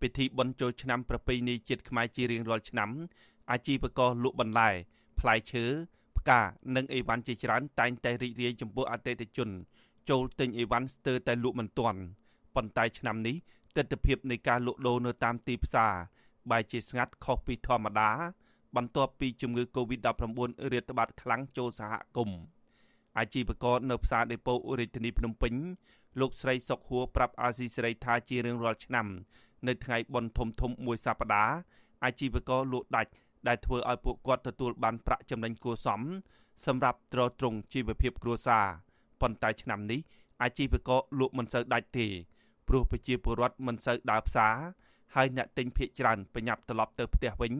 ពិធីបុណ្យចូលឆ្នាំប្រពៃណីជាតិខ្មែរជារៀងរាល់ឆ្នាំអាជីវករលក់បន្លែផ្លែឈើផ្កានិងអីវ៉ាន់ជាច្រើនតែងតែរីករាយចំពោះអតិថិជន ចូលទិញអីវ៉ាន់ស្ទើរតែលក់មិនទាន់ប៉ុន្តែឆ្នាំនេះទស្សនវិជ្ជានៃការលក់ដូរនៅតាមទីផ្សារបែរជាស្ងាត់ខុសពីធម្មតា បន្ទាប់ពីជំងឺ Covid-19 រាតត្បាតខ្លាំងចូលសហគមន៍អាជីវករនៅផ្សារដេប៉ូរាជធានីភ្នំពេញលោកស្រីសុកហួរប្រាប់អាស៊ីសេរីថាជារៀងរាល់ឆ្នាំ នៅថ្ងៃបុណ្យធំធំមួយសប្តាហ៍អាជីវករលក់ដាច់ដែលធ្វើឲ្យពួកគាត់ទទួលបានប្រាក់ចំណេញគួរសមសម្រាប់ទ្រទ្រង់ជីវភាពគ្រួសារប៉ុន្តែឆ្នាំនេះអាជីវករលក់មិនសូវដាច់ទេព្រោះប្រជាពលរដ្ឋមិនសូវដើរផ្សារហើយអ្នកទិញភ ieck ច្រើនប្រញាប់ត្រឡប់ទៅផ្ទះវិញ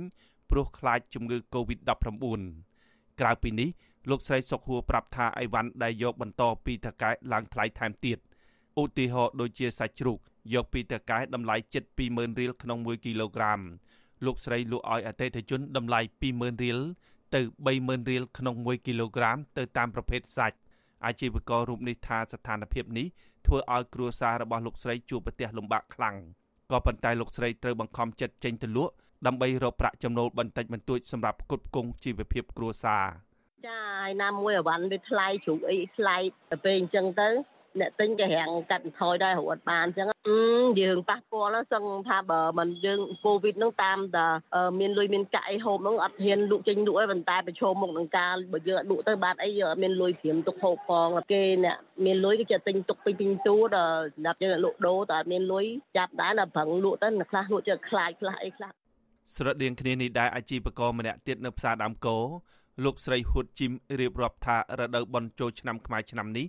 ព្រោះខ្លាចជំងឺ Covid-19 ក្រៅពីនេះលោកស្រីសុកហួរប្រាប់ថាអីវ៉ាន់ដែលយកបន្តពីតកែឡើងថ្លៃថែមទៀតឧទាហរណ៍ដូចជាសាច់ជ្រូក យកពីតកែតម្លៃជិត20000រៀលក្នុង1គីឡូក្រាមលោកស្រីលក់ឲ្យអតិថិជនតម្លៃ20000រៀលទៅ30000រៀលក្នុង1គីឡូក្រាមទៅតាមប្រភេទសាច់អាជីវកររូបនេះថាស្ថានភាពនេះធ្វើឲ្យគ្រួសាររបស់លោកស្រីជួបប្រទះលំបាកខ្លាំងក៏ប៉ុន្តែលោកស្រីត្រូវបង្ខំចិត្តចេញទៅលក់ដើម្បីរកប្រាក់ចំណូលបន្តិចបន្តួចសម្រាប់ផ្គត់ផ្គង់ជីវភាពគ្រួសារចាហើយណាមួយអវ៉ាន់វាថ្លៃជ្រូកអីថ្លៃទៅពេលអញ្ចឹងទៅ អ្នកទិញក៏រាំងកាត់បន្ថយដែររត់បានអញ្ចឹងយើងប៉ះពាល់សឹងថាបើមិនយើងកូវីដហ្នឹងតាមតែមានលុយមានកាក់អីហូបហ្នឹងអត់ហ៊ានលក់ចេញលក់ឯងប៉ុន្តែប្រឈមមុខនឹងការបើយើងលក់ទៅបាត់អីយើងអត់មានលុយព្រាមទុកហូបផងគេអ្នកមានលុយគេจะទិញទុកពីពីទូដល់សម្រាប់យើងលក់ដូរតែអត់មានលុយចាប់ដែរដល់ប្រឹងលក់ទៅខ្លះលក់ជើខ្លាចខ្លះអីខ្លះស្រដៀងគ្នានេះដែរអាជីវករម្នាក់ទៀតនៅផ្សារដើមគោលោកស្រីហ៊ុតជីមរៀបរាប់ថារដូវបន់ចូលឆ្នាំខ្មែរឆ្នាំនេះ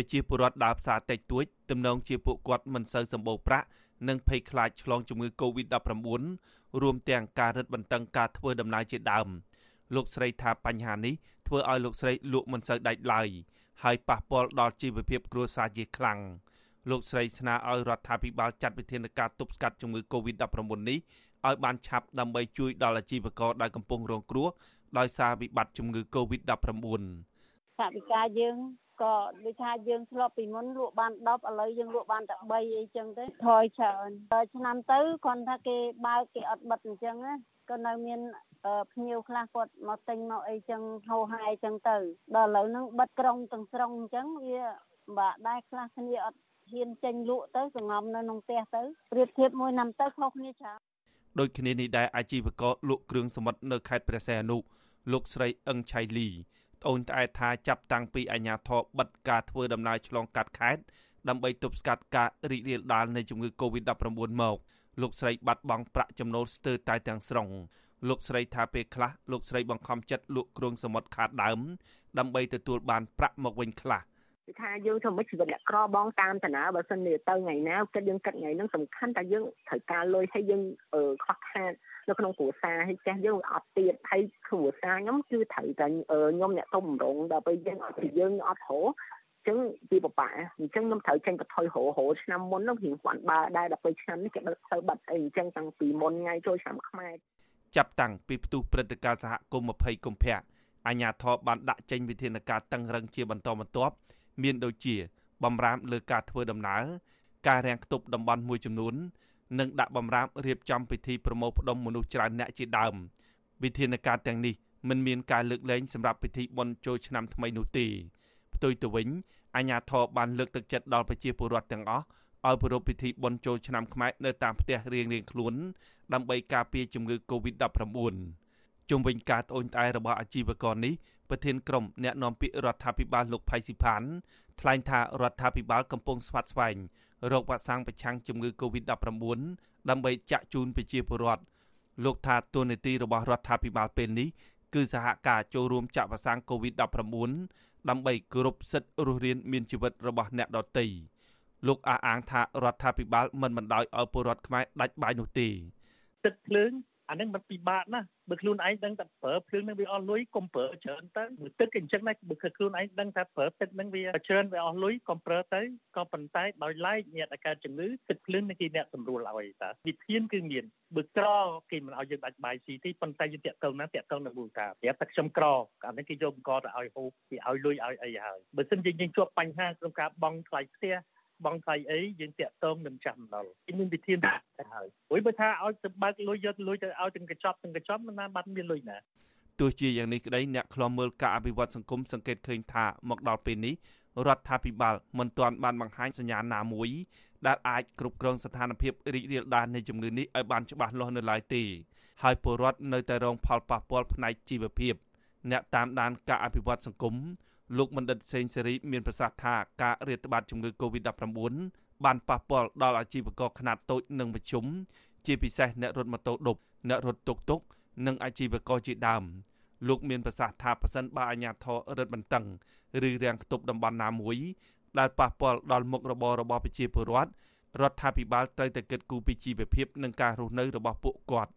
ប្រជាពលរដ្ឋដើរផ្សារតិចតួចទំនងជាពួកគាត់មិនសូវសម្បូរប្រាក់និងភ័យខ្លាចឆ្លងជំងឺ Covid-19 រួមទាំងការរឹតបន្តឹងការធ្វើដំណើរជាដើមលោកស្រីថាបញ្ហានេះធ្វើឲ្យលោកស្រីលក់មិនសូវដាច់ឡើយហើយប៉ះពាល់ដល់ជីវភាពគ្រួសារជាខ្លាំងលោកស្រីស្នើឲ្យរដ្ឋាភិបាលចាត់វិធានការទប់ស្កាត់ជំងឺ Covid-19 នេះឲ្យបានឆាប់ដើម្បីជួយដល់អាជីវករដែលកំពុងរងគ្រោះដោយសារវិបត្តិជំងឺ Covid-19 ថាវិការយើង ក៏ដូចថាយើងធ្លាប់ពីមុនលក់បាន10ឥឡូវយើងលក់បានតែ3អីចឹងទៅថយច្រើនឆ្នាំទៅគាត់ថាគេបើកគេអត់បិទអញ្ចឹងណាក៏នៅមានភ្ញៀវខ្លះគាត់មកទិញមកអីចឹងហោហាយចឹងទៅដល់ឥឡូវហ្នឹងបិទក្រុងទាំងស្រុងអញ្ចឹងវាបាក់ដែរខ្លះគ្នាអត់ហ៊ានចេញលក់ទៅសងំនៅក្នុងផ្ទះទៅប្រៀបធៀបមួយ năm ទៅខុសគ្នាច្រើនដូចគ្នានេះដែរអាជីវករលក់គ្រឿងសមុទ្រនៅខេត្តព្រះសីហនុលោកស្រីអឹងឆៃលី ត្អូញត្អែថាចាប់តាំងពីអាញាធរបិទការធ្វើដំណើរឆ្លងកាត់ខេត្តដើម្បីទប់ស្កាត់ការរីករាលដាលនៃជំងឺ Covid-19 មកលោកស្រីបាត់បង់ប្រាក់ចំណូលស្ទើរតែទាំងស្រុងលោកស្រីថាពេលខ្លះលោកស្រីបង្ខំចិត្តលក់គ្រឿងសមុទ្រខាតដើម ដើម្បីទទួលបានប្រាក់មកវិញខ្លះគឺថាយើងធ្វើមិនជីវិតអ្នកក្របងតាមតាណាបើសិនជាទៅថ្ងៃណាគិតយើងគិតថ្ងៃហ្នឹងសំខាន់តែយើងត្រូវការលុយហើយយើងខ្វះខាត នៅក្នុងគ្រួសារហើយចេះយើងអត់ទៀតហើយគ្រួសារខ្ញុំគឺត្រូវតែខ្ញុំអ្នកទុំរងដល់ពេលយើងអត់ពីយើងអត់ហៅចឹងពីបបាអញ្ចឹងខ្ញុំត្រូវចេញបថុយរហូតឆ្នាំមុននោះរៀងគាត់បើដែរដល់ពេលឆ្នាំនេះគេដឹកទៅបាត់អីអញ្ចឹងតាំងពីមុនថ្ងៃចូលឆ្នាំខ្មែរចាប់តាំងពីផ្ទុះព្រឹត្តិការណ៍សហគមន៍20កុម្ភៈអាជ្ញាធរបានដាក់ចេញវិធានការតឹងរឹងជាបន្តបន្ទាប់មានដូចជា បំរាមលើការធ្វើដំណើរការរាំងខ្ទប់តំបន់មួយចំនួន និងដាក់បំរាមរៀបចំពិធីប្រមូលផ្ដុំមនុស្សច្រើនអ្នកជាដើមវិធានការទាំងនេះមិនមានការលើកលែងសម្រាប់ពិធីបុណ្យចូលឆ្នាំថ្មីនោះទេផ្ទុយទៅវិញអាជ្ញាធរបានលើកទឹកចិត្តដល់ប្រជាពលរដ្ឋទាំងអស់ឲ្យប្រារព្ធពិធីបុណ្យចូលឆ្នាំខ្មែរនៅតាមផ្ទះរៀងៗខ្លួនដើម្បីការពារជំងឺ Covid-19 ជុំវិញការត្អូញត្អែរបស់អាជីវករនេះ ប្រធានក្រុមអ្នកនាំពាក្យរដ្ឋាភិបាលលោកផៃស៊ីផានថ្លែងថារដ្ឋាភិបាលកំពុងស្វាត់ស្វែងរោគវ៉ាក់សាំងប្រឆាំងជំងឺ Covid-19 ដើម្បីចាក់ជូនប្រជាពលរដ្ឋលោកថាទូនីតិរបស់រដ្ឋាភិបាលពេលនេះគឺសហការចូលរួមចាក់វ៉ាក់សាំង Covid-19 ដើម្បីគោរពសិទ្ធិរស់រានមានជីវិតរបស់អ្នកដទៃលោកអះអាងថារដ្ឋាភិបាលមិនបណ្ដោយឲ្យពលរដ្ឋខ្មែរដាច់បាយនោះទេទឹកភ្លើង អានឹងมันពិបាកណាស់បើខ្លួនឯងដឹងតែប្រើភ្លើងនឹងវាអស់លុយកុំប្រើច្រើនទៅទឹកអញ្ចឹងណាបើខ្លួនឯងដឹងថាប្រើទឹកនឹងវាច្រើនវាអស់លុយកុំប្រើទៅក៏ប៉ុន្តែដោយឡែកអ្នកដែលកើតជំងឺទឹកភ្លើងនឹងគេអ្នកសម្រួលឲ្យតាវិធានគឺមានបើក្រគេមិនឲ្យយើងដាច់បាយស៊ីទេប៉ុន្តែយើងតាក់ទងណាតាក់ទងនឹងមូលតាប្រាប់តែខ្ញុំក្រអានេះគេយកបង្កទៅឲ្យហូបគេឲ្យលុយឲ្យអីហើយបើមិនយើងយើងជួបបញ្ហាក្នុងការបង់ថ្លៃផ្ទះ បង់ថ្លៃអីយើងតាក់ទងនឹងចាំដល់មានវិធានទៅហើយព្រោះបើថាឲ្យទៅបើកលុយយកលុយទៅឲ្យទាំងកញ្ចប់ទាំងកញ្ចប់មិនណាបាត់មានលុយណាទោះជាយ៉ាងនេះក្តីអ្នកខ្លំមើលការអភិវឌ្ឍសង្គមសង្កេតឃើញថាមកដល់ពេលនេះរដ្ឋាភិបាលមិនទាន់បានបង្ហាញសញ្ញាណាមួយដែលអាចគ្រប់គ្រងស្ថានភាពរីករាលដាលនៃជំងឺនេះឲ្យបានច្បាស់លាស់នៅឡើយទេហើយពលរដ្ឋនៅតែរងផលប៉ះពាល់ផ្នែកជីវភាព អ្នកតាមដានការអភិវឌ្ឍសង្គម លោកបណ្ឌិតសេងសេរីមានប្រសាសន៍ថាការរាតត្បាតជំងឺ Covid-19 បានប៉ះពាល់ដល់អាជីវករខ្នាតតូចនិងមធ្យមជាពិសេសអ្នករត់ម៉ូតូឌុបអ្នករត់តុកតុកនិងអាជីវករជាដើមលោកមានប្រសាសន៍ថាប្រសិនបើអាជ្ញាធររឹតបន្តឹងឬរាំងខ្ទប់តំបន់ណាមួយដែលប៉ះពាល់ដល់មុខរបររបស់ប្រជាពលរដ្ឋរដ្ឋាភិបាលត្រូវតែគិតគូរពីជីវភាពនិងការរស់នៅរបស់ពួកគាត់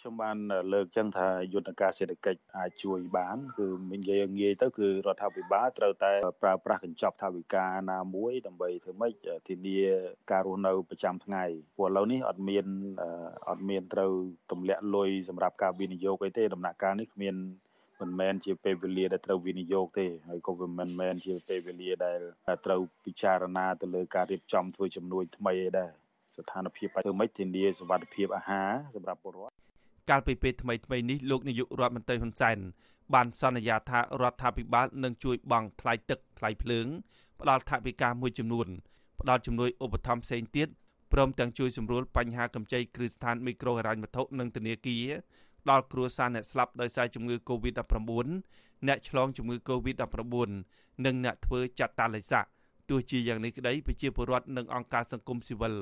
ខ្ញុំបានលើកចឹងថាយន្តការសេដ្ឋកិច្ចអាចជួយបានគឺនិយាយងាយទៅគឺរដ្ឋាភិបាលត្រូវតែប្រើប្រាស់កញ្ចប់ថវិកាណាមួយដើម្បីធ្វើម៉េចធានាការរស់នៅប្រចាំថ្ងៃព្រោះឥឡូវនេះអត់មានអត់មានត្រូវទម្លាក់លុយសម្រាប់ការវិនិយោគអីទេដំណាក់កាលនេះគ្មានមិនមែនជាពេលវេលាដែលត្រូវវិនិយោគទេហើយក៏មិនមែនជាពេលវេលាដែលត្រូវពិចារណាទៅលើការរៀបចំធ្វើជំនួយថ្មីឯដែរស្ថានភាពធ្វើម៉េចធានាសុវត្ថិភាពអាហារសម្រាប់ពលរដ្ឋ កាលពីពេលថ្មីថ្មីនេះលោកនាយករដ្ឋមន្ត្រីហ៊ុនសែនបានសន្យាថារដ្ឋាភិបាលនឹងជួយបង់ថ្លៃទឹកថ្លៃភ្លើងផ្ដល់ថវិកាមួយចំនួនផ្ដល់ជំនួយឧបត្ថម្ភផ្សេងទៀតព្រមទាំងជួយសម្រួលបញ្ហាកម្ចីគ្រឹះស្ថានមីក្រូហិរញ្ញវត្ថុនិងធនាគារដល់គ្រួសារអ្នកស្លាប់ដោយសារជំងឺ Covid-19 អ្នកឆ្លងជំងឺ Covid-19 និងអ្នកធ្វើចាត់តាឡេសាទោះជាយ៉ាងនេះក្តីប្រជាពលរដ្ឋនិងអង្គការសង្គមស៊ីវិល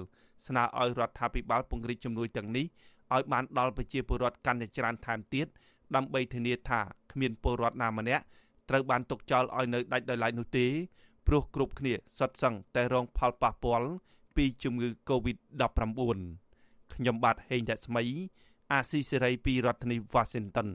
ស្នើឲ្យរដ្ឋាភិបាលពង្រីកជំនួយទាំងនេះ ឲ្យបានដល់ប្រជាពលរដ្ឋកាន់តែច្រើនថែមទៀតដើម្បីធានាថាគ្មានពលរដ្ឋណាម្នាក់ត្រូវបានទុកចោលឲ្យនៅដាច់ដោយឡែកនោះទេព្រោះគ្រប់គ្នាសុទ្ធសឹងតែរងផលប៉ះពាល់ពីជំងឺ Covid-19 ខ្ញុំបាទហេងរស្មី អាស៊ីសេរីពីរដ្ឋធានី Washington